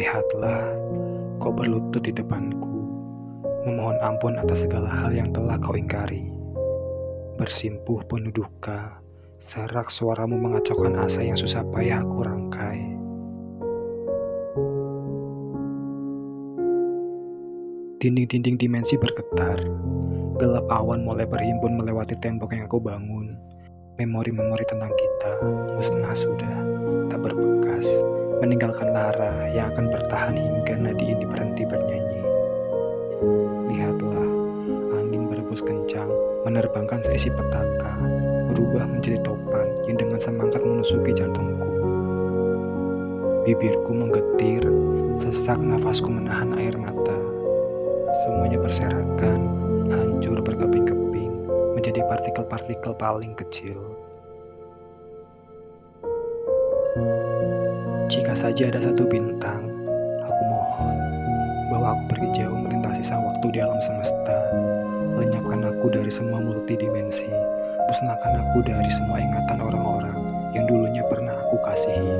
Lihatlah, kau berlutut di depanku, memohon ampun atas segala hal yang telah kau ingkari. Bersimpuh penuh duka, serak suaramu mengacaukan asa yang susah payah aku rangkai. Dinding-dinding dimensi bergetar, gelap awan mulai berhimpun melewati tembok yang aku bangun. Memori-memori tentang kita musnah sudah, tak berbekas, meninggalkan lara yang akan bertahan hingga nadi ini berhenti bernyanyi. Lihatlah, angin berebus kencang, menerbangkan seisi petaka, berubah menjadi topan yang dengan semangat menusuki jantungku. Bibirku menggetir, sesak nafasku menahan air mata. Semuanya berserakan, hancur berkeping-keping, menjadi partikel-partikel paling kecil. Jika saja ada satu bintang, aku mohon bahwa aku pergi jauh melintasi sang waktu di alam semesta. Lenyapkan aku dari semua multidimensi, musnahkan aku dari semua ingatan orang-orang yang dulunya pernah aku kasihi.